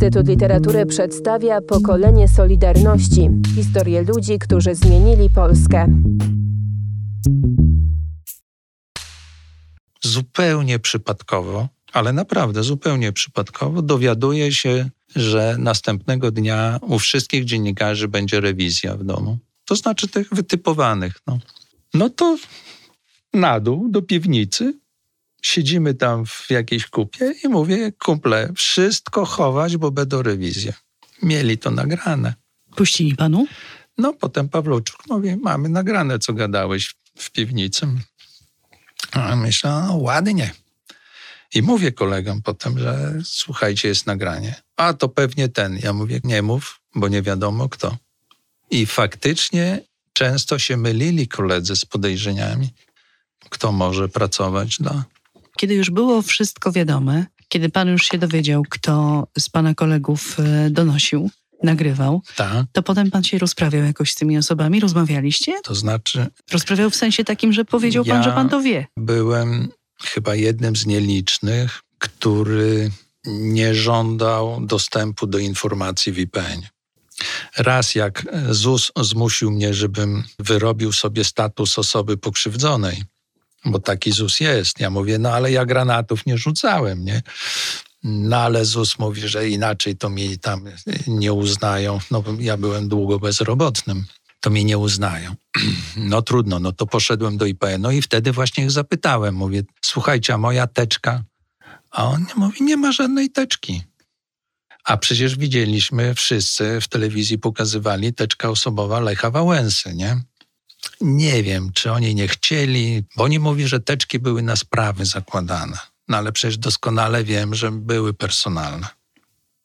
Instytut Literatury przedstawia pokolenie Solidarności historię ludzi, którzy zmienili Polskę. Zupełnie przypadkowo, ale naprawdę zupełnie przypadkowo dowiaduję się, że następnego dnia u wszystkich dziennikarzy będzie rewizja w domu. To znaczy tych wytypowanych. No, no to na dół do piwnicy siedzimy tam w jakiejś kupie i mówię, kumple, wszystko chować, bo będą rewizje. Mieli to nagrane. Puścili panu? No, potem Pawluczuk mówi, mamy nagrane, co gadałeś w piwnicy. A myślę, no ładnie. I mówię kolegom potem, że słuchajcie, jest nagranie. A to pewnie ten. Ja mówię, nie mów, bo nie wiadomo kto. I faktycznie często się mylili koledzy z podejrzeniami, kto może pracować dla kiedy już było wszystko wiadome, kiedy pan już się dowiedział, kto z pana kolegów e, donosił, nagrywał, tak. to potem pan się rozprawiał jakoś z tymi osobami? Rozmawialiście? To znaczy. Rozprawiał w sensie takim, że powiedział ja pan, że pan to wie. Byłem chyba jednym z nielicznych, który nie żądał dostępu do informacji w IPN. Raz jak ZUS zmusił mnie, żebym wyrobił sobie status osoby pokrzywdzonej, bo taki ZUS jest. Ja mówię, no ale ja granatów nie rzucałem, nie? No ale ZUS mówi, że inaczej to mi tam nie uznają. No ja byłem długo bezrobotnym. To mi nie uznają. No trudno, no to poszedłem do IPN. No i wtedy właśnie ich zapytałem. Mówię, słuchajcie, a moja teczka? A on mówi, nie ma żadnej teczki. A przecież widzieliśmy wszyscy w telewizji pokazywali teczka osobowa Lecha Wałęsy, nie? Nie wiem, czy oni nie chcieli, bo oni mówi, że teczki były na sprawy zakładane. No ale przecież doskonale wiem, że były personalne.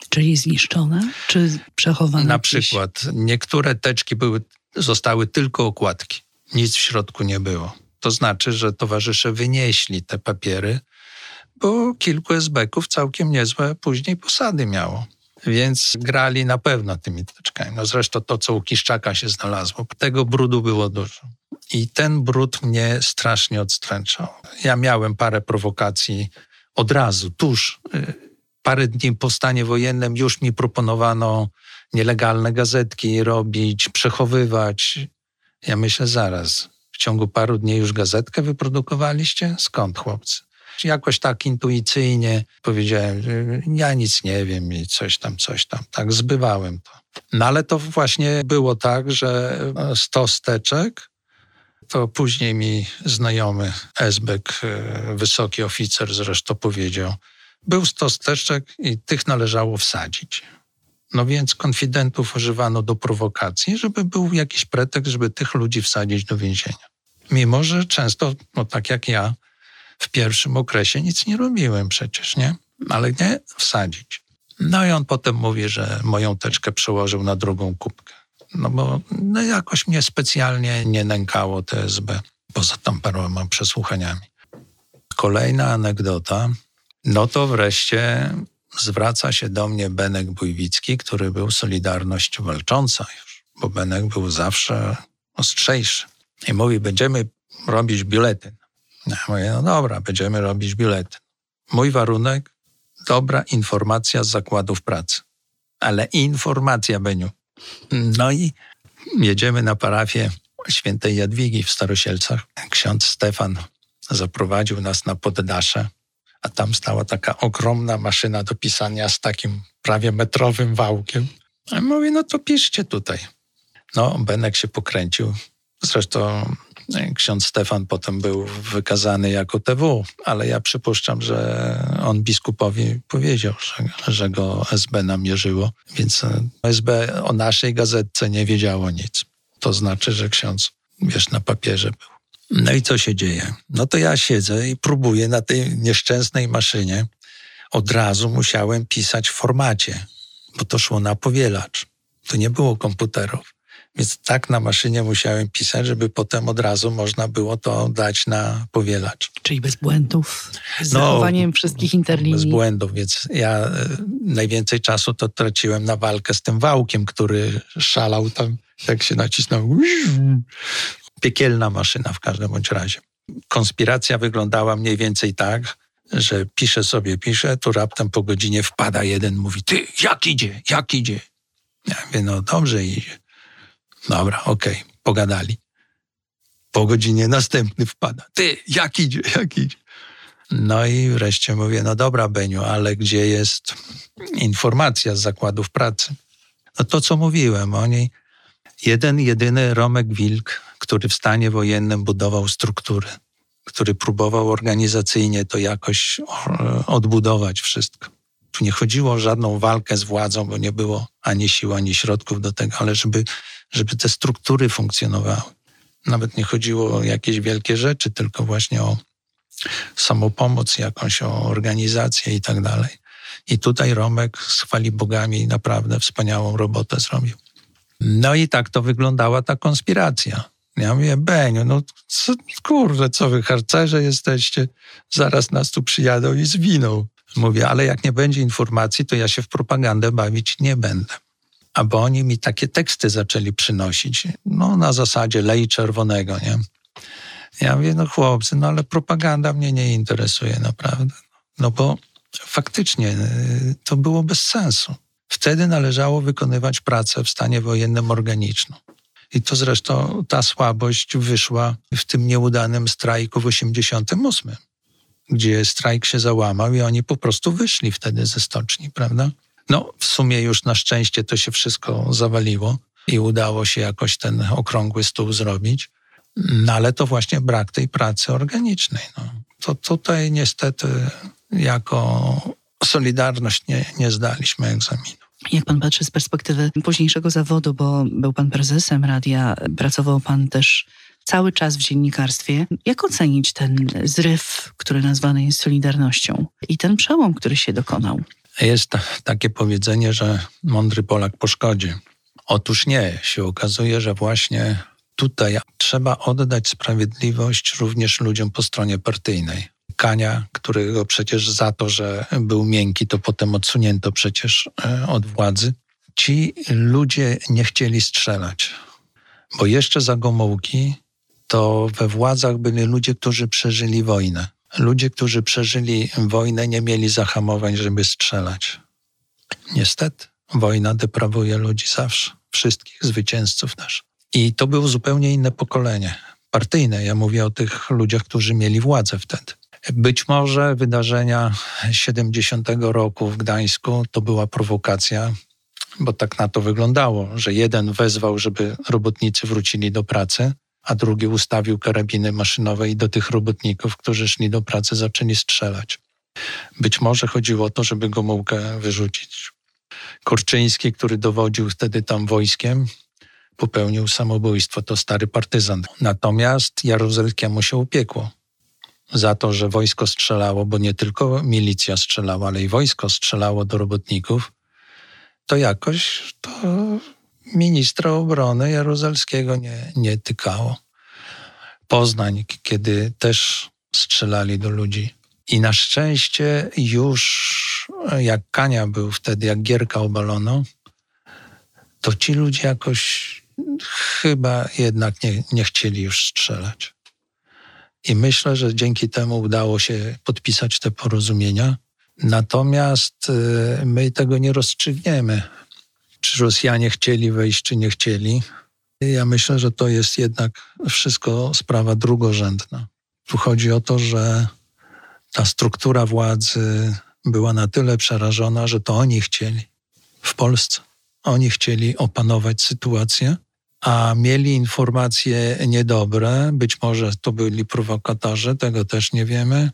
Czyli zniszczone, czy przechowane? Na przykład niektóre teczki były, zostały tylko okładki. Nic w środku nie było. To znaczy, że towarzysze wynieśli te papiery, bo kilku SB-ków całkiem niezłe później posady miało więc grali na pewno tymi teczkami. No zresztą to, co u Kiszczaka się znalazło, tego brudu było dużo. I ten brud mnie strasznie odstręczał. Ja miałem parę prowokacji od razu, tuż. Y, parę dni po stanie wojennym już mi proponowano nielegalne gazetki robić, przechowywać. Ja myślę, zaraz, w ciągu paru dni już gazetkę wyprodukowaliście? Skąd, chłopcy? Jakoś tak intuicyjnie powiedziałem, ja nic nie wiem i coś tam, coś tam. Tak zbywałem to. No ale to właśnie było tak, że sto steczek to później mi znajomy Esbek, e, wysoki oficer zresztą powiedział, był sto steczek i tych należało wsadzić. No więc konfidentów używano do prowokacji, żeby był jakiś pretekst, żeby tych ludzi wsadzić do więzienia. Mimo, że często, no tak jak ja, w pierwszym okresie nic nie robiłem przecież, nie? Ale nie wsadzić. No i on potem mówi, że moją teczkę przełożył na drugą kubkę. No bo no jakoś mnie specjalnie nie nękało TSB, poza tam paroma przesłuchaniami. Kolejna anegdota, no to wreszcie zwraca się do mnie Benek Bujwicki, który był Solidarność Walcząca już, bo Benek był zawsze ostrzejszy. I mówi, będziemy robić biuletyn. Ja mówię, no dobra, będziemy robić biuletyn. Mój warunek, dobra informacja z zakładów pracy. Ale informacja, Beniu. No i jedziemy na parafię świętej Jadwigi w Starosielcach. Ksiądz Stefan zaprowadził nas na poddasze, a tam stała taka ogromna maszyna do pisania z takim prawie metrowym wałkiem. A mówi, no to piszcie tutaj. No, Benek się pokręcił. Zresztą Ksiądz Stefan potem był wykazany jako TW, ale ja przypuszczam, że on biskupowi powiedział, że, że go SB namierzyło, więc SB o naszej gazetce nie wiedziało nic. To znaczy, że ksiądz, wiesz, na papierze był. No i co się dzieje? No to ja siedzę i próbuję na tej nieszczęsnej maszynie. Od razu musiałem pisać w formacie, bo to szło na powielacz. To nie było komputerów. Więc tak na maszynie musiałem pisać, żeby potem od razu można było to dać na powielacz. Czyli bez błędów, z no, zachowaniem wszystkich interlinii. Bez błędów, więc ja e, najwięcej czasu to traciłem na walkę z tym wałkiem, który szalał tam, jak się nacisnął. Piekielna maszyna w każdym bądź razie. Konspiracja wyglądała mniej więcej tak, że pisze sobie, pisze, tu raptem po godzinie wpada jeden, mówi, ty, jak idzie, jak idzie? Ja mówię, no dobrze idzie. Dobra, okej, okay, pogadali. Po godzinie następny wpada, ty, jak idzie, jak idzie? No i wreszcie mówię, no dobra Beniu, ale gdzie jest informacja z zakładów pracy? No to, co mówiłem, oni, jeden, jedyny Romek Wilk, który w stanie wojennym budował struktury, który próbował organizacyjnie to jakoś e, odbudować wszystko. Tu nie chodziło o żadną walkę z władzą, bo nie było ani sił, ani środków do tego, ale żeby, żeby te struktury funkcjonowały. Nawet nie chodziło o jakieś wielkie rzeczy, tylko właśnie o samopomoc, jakąś o organizację i tak dalej. I tutaj Romek z chwali bogami naprawdę wspaniałą robotę zrobił. No i tak to wyglądała ta konspiracja. Ja mówię, Beniu, no co, kurde, co wy harcerze jesteście, zaraz nas tu przyjadą i zwiną. Mówię, ale jak nie będzie informacji, to ja się w propagandę bawić nie będę. A bo oni mi takie teksty zaczęli przynosić, no na zasadzie lej czerwonego, nie? Ja mówię, no chłopcy, no ale propaganda mnie nie interesuje naprawdę. No bo faktycznie y, to było bez sensu. Wtedy należało wykonywać pracę w stanie wojennym organiczną. I to zresztą ta słabość wyszła w tym nieudanym strajku w 88, gdzie strajk się załamał i oni po prostu wyszli wtedy ze stoczni, prawda? No, w sumie już na szczęście to się wszystko zawaliło i udało się jakoś ten okrągły stół zrobić. No ale to właśnie brak tej pracy organicznej. No. To tutaj niestety jako Solidarność nie, nie zdaliśmy egzaminu. Jak pan patrzy z perspektywy późniejszego zawodu, bo był pan prezesem radia, pracował pan też cały czas w dziennikarstwie. Jak ocenić ten zryw, który nazwany jest Solidarnością i ten przełom, który się dokonał? Jest takie powiedzenie, że mądry Polak po szkodzie. Otóż nie, się okazuje, że właśnie tutaj trzeba oddać sprawiedliwość również ludziom po stronie partyjnej. Kania, którego przecież za to, że był miękki, to potem odsunięto przecież e, od władzy. Ci ludzie nie chcieli strzelać, bo jeszcze za Gomułki to we władzach byli ludzie, którzy przeżyli wojnę. Ludzie, którzy przeżyli wojnę, nie mieli zahamowań, żeby strzelać. Niestety, wojna deprawuje ludzi zawsze, wszystkich zwycięzców naszych. I to było zupełnie inne pokolenie, partyjne. Ja mówię o tych ludziach, którzy mieli władzę wtedy. Być może wydarzenia 70 roku w Gdańsku to była prowokacja, bo tak na to wyglądało, że jeden wezwał, żeby robotnicy wrócili do pracy, a drugi ustawił karabiny maszynowe i do tych robotników, którzy szli do pracy, zaczęli strzelać. Być może chodziło o to, żeby Gomułkę wyrzucić. Korczyński, który dowodził wtedy tam wojskiem, popełnił samobójstwo. To stary partyzan. Natomiast Jaruzelskiemu się upiekło za to, że wojsko strzelało, bo nie tylko milicja strzelała, ale i wojsko strzelało do robotników, to jakoś to ministra obrony Jaruzelskiego nie, nie tykało. Poznań, kiedy też strzelali do ludzi. I na szczęście już jak Kania był wtedy, jak Gierka obalono, to ci ludzie jakoś chyba jednak nie, nie chcieli już strzelać. I myślę, że dzięki temu udało się podpisać te porozumienia. Natomiast y, my tego nie rozstrzygniemy, czy Rosjanie chcieli wejść, czy nie chcieli. Ja myślę, że to jest jednak wszystko sprawa drugorzędna. Tu chodzi o to, że ta struktura władzy była na tyle przerażona, że to oni chcieli w Polsce. Oni chcieli opanować sytuację a mieli informacje niedobre, być może to byli prowokatorzy, tego też nie wiemy,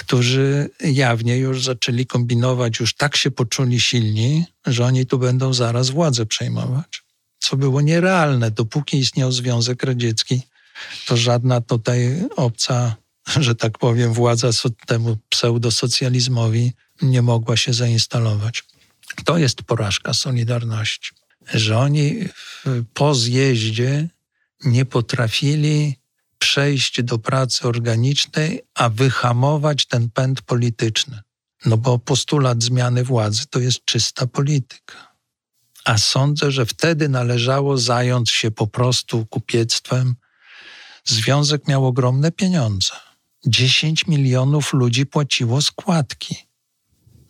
którzy jawnie już zaczęli kombinować, już tak się poczuli silni, że oni tu będą zaraz władzę przejmować. Co było nierealne, dopóki istniał Związek Radziecki, to żadna tutaj obca, że tak powiem, władza temu pseudosocjalizmowi nie mogła się zainstalować. To jest porażka Solidarności że oni po zjeździe nie potrafili przejść do pracy organicznej, a wyhamować ten pęd polityczny. No bo postulat zmiany władzy to jest czysta polityka. A sądzę, że wtedy należało zająć się po prostu kupiectwem. Związek miał ogromne pieniądze. 10 milionów ludzi płaciło składki.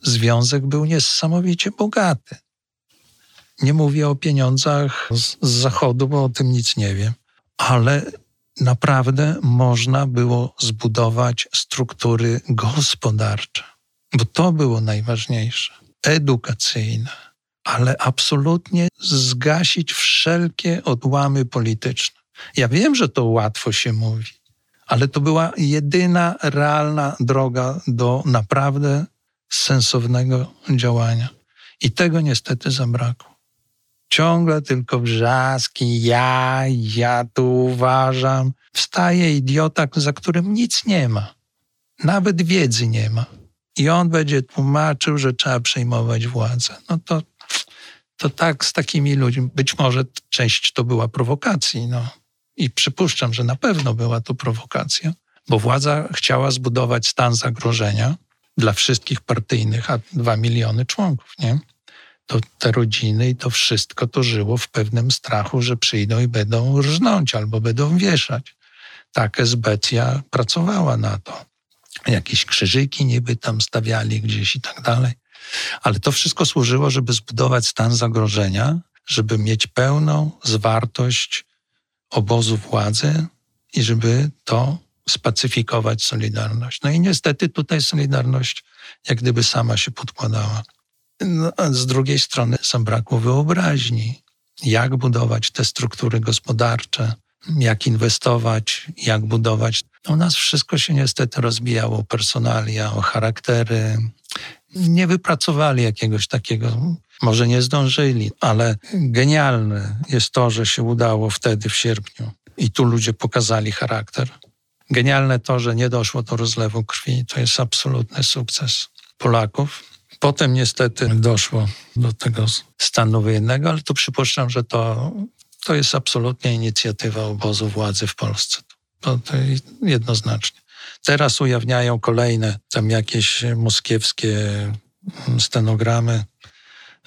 Związek był niesamowicie bogaty. Nie mówię o pieniądzach z, z zachodu, bo o tym nic nie wiem, ale naprawdę można było zbudować struktury gospodarcze, bo to było najważniejsze, edukacyjne, ale absolutnie zgasić wszelkie odłamy polityczne. Ja wiem, że to łatwo się mówi, ale to była jedyna realna droga do naprawdę sensownego działania. I tego niestety zabrakło. Ciągle tylko wrzaski, ja, ja tu uważam. Wstaje idiota, za którym nic nie ma. Nawet wiedzy nie ma. I on będzie tłumaczył, że trzeba przejmować władzę. No to, to tak z takimi ludźmi. Być może część to była prowokacji, no. I przypuszczam, że na pewno była to prowokacja, bo władza chciała zbudować stan zagrożenia dla wszystkich partyjnych, a dwa miliony członków, nie? To te rodziny i to wszystko to żyło w pewnym strachu, że przyjdą i będą rżnąć albo będą wieszać. Tak esbecja pracowała na to. Jakieś krzyżyki niby tam stawiali gdzieś i tak dalej. Ale to wszystko służyło, żeby zbudować stan zagrożenia, żeby mieć pełną zwartość obozu władzy i żeby to spacyfikować Solidarność. No i niestety tutaj Solidarność jak gdyby sama się podkładała. No, z drugiej strony zabrakło wyobraźni, jak budować te struktury gospodarcze, jak inwestować, jak budować. U nas wszystko się niestety rozbijało o personalia, o charaktery. Nie wypracowali jakiegoś takiego, może nie zdążyli, ale genialne jest to, że się udało wtedy w sierpniu i tu ludzie pokazali charakter. Genialne to, że nie doszło do rozlewu krwi. To jest absolutny sukces Polaków. Potem niestety doszło do tego stanu wojennego, ale tu przypuszczam, że to, to jest absolutnie inicjatywa obozu władzy w Polsce. To, to jednoznacznie. Teraz ujawniają kolejne tam jakieś moskiewskie stenogramy.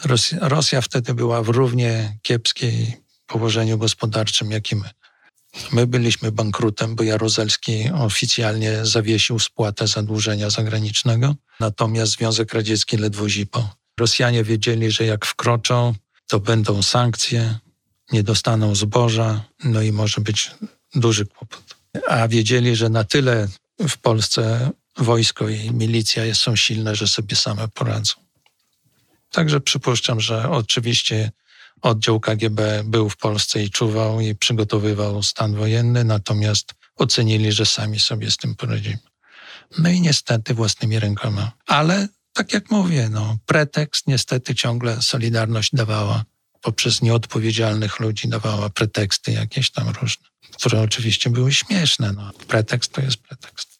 Rosja, Rosja wtedy była w równie kiepskiej położeniu gospodarczym, jak i my. My byliśmy bankrutem, bo Jaruzelski oficjalnie zawiesił spłatę zadłużenia zagranicznego, natomiast Związek Radziecki ledwo zipał. Rosjanie wiedzieli, że jak wkroczą, to będą sankcje, nie dostaną zboża, no i może być duży kłopot. A wiedzieli, że na tyle w Polsce wojsko i milicja są silne, że sobie same poradzą. Także przypuszczam, że oczywiście oddział KGB był w Polsce i czuwał i przygotowywał stan wojenny, natomiast ocenili, że sami sobie z tym poradzimy. No i niestety własnymi rękoma. Ale tak jak mówię, no, pretekst niestety ciągle Solidarność dawała poprzez nieodpowiedzialnych ludzi, dawała preteksty jakieś tam różne, które oczywiście były śmieszne. No. Pretekst to jest pretekst.